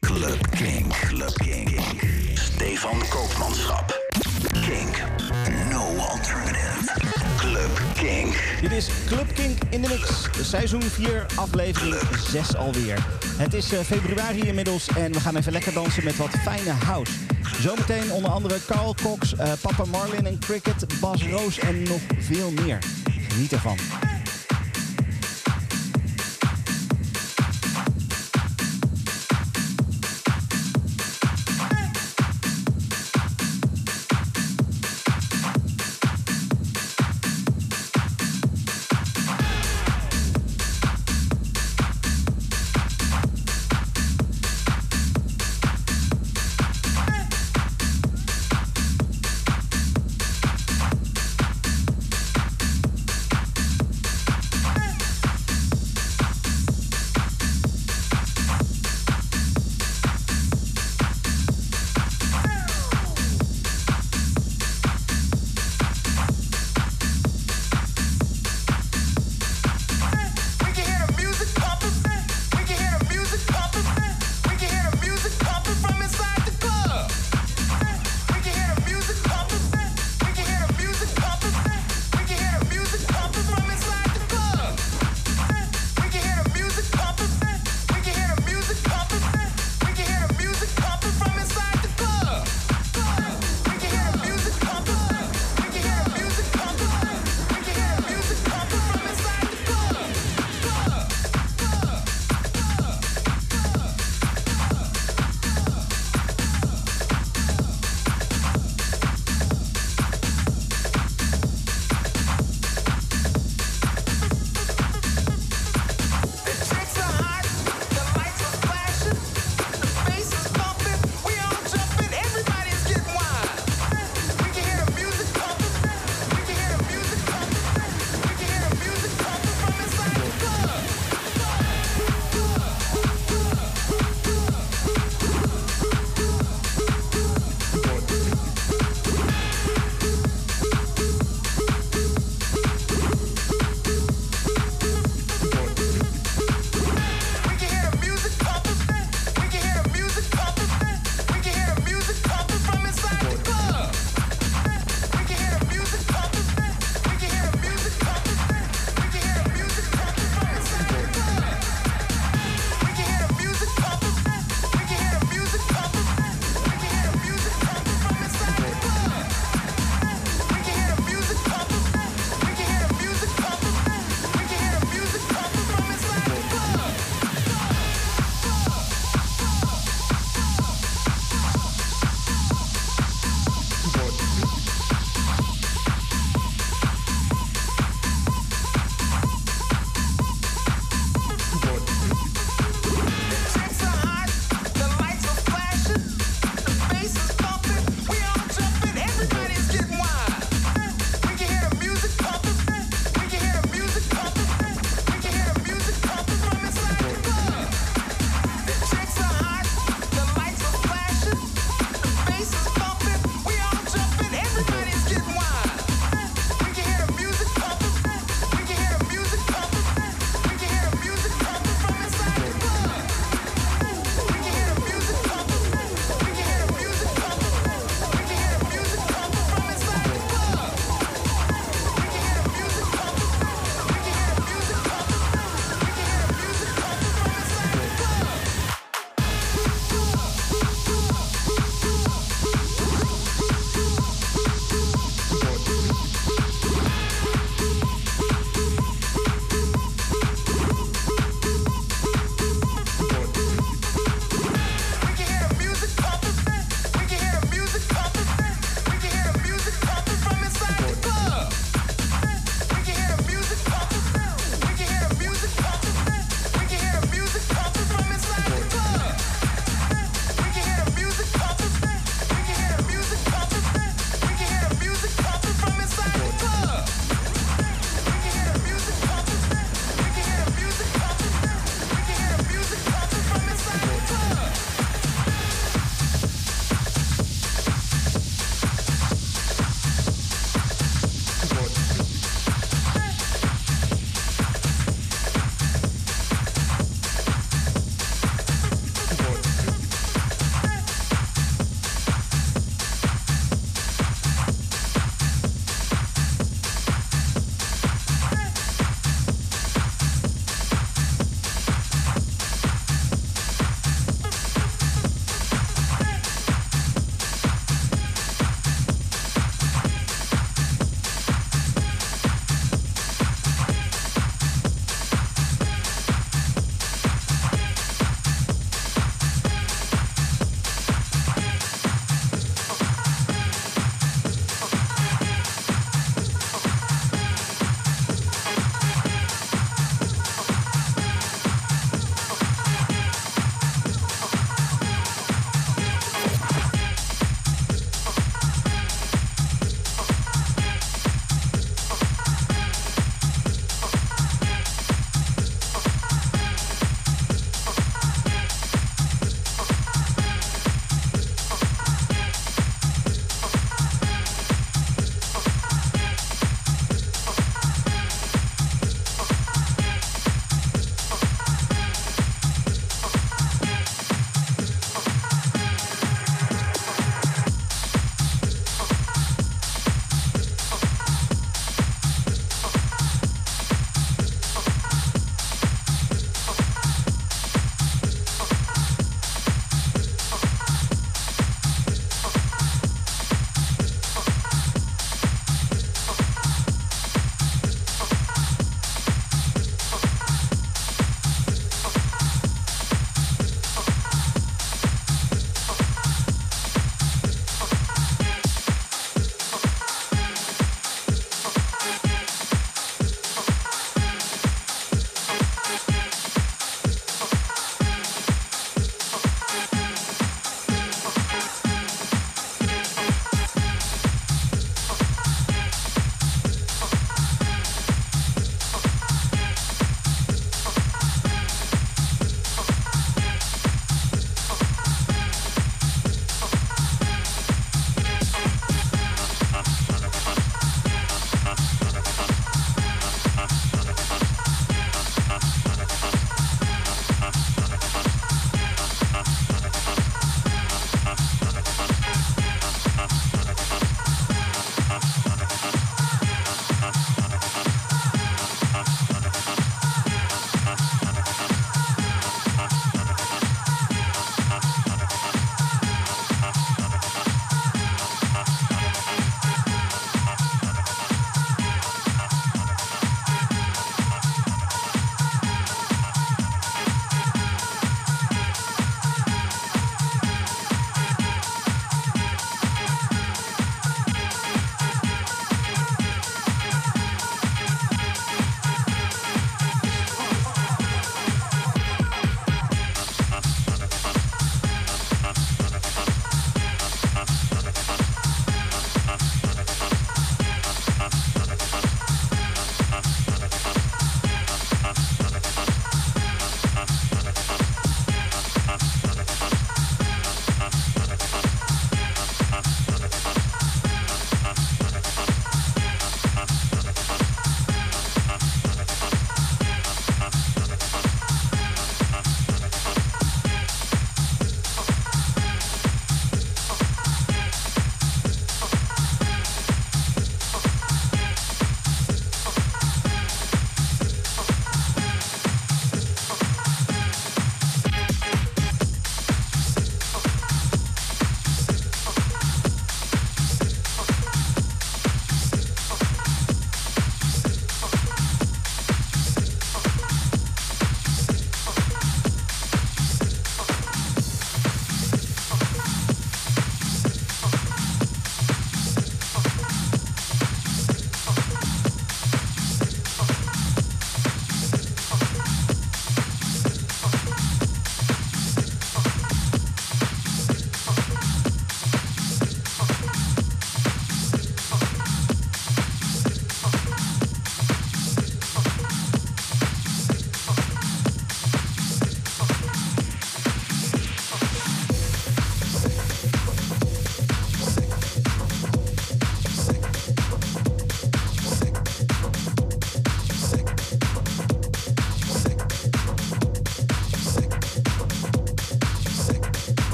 Club Kink. Club Kink. Stefan Koopmanschap. Kink. No alternative. Club Kink. Dit is Club Kink in de mix. Seizoen 4, aflevering 6 alweer. Het is eh, februari inmiddels en we gaan even lekker dansen met wat fijne house. Zometeen onder andere Carl Cox, eh, Papa Marlin en Cricket, Bas Roos en nog veel meer. Geniet ervan.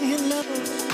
in love.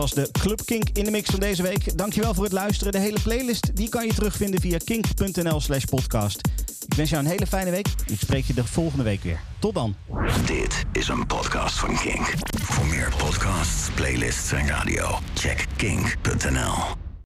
Was de Club Kink in de mix van deze week. Dankjewel voor het luisteren. De hele playlist die kan je terugvinden via kink.nl slash podcast. Ik wens jou een hele fijne week. Ik spreek je de volgende week weer. Tot dan. Dit is een podcast van Kink. Voor meer podcasts, playlists en radio, check kink.nl.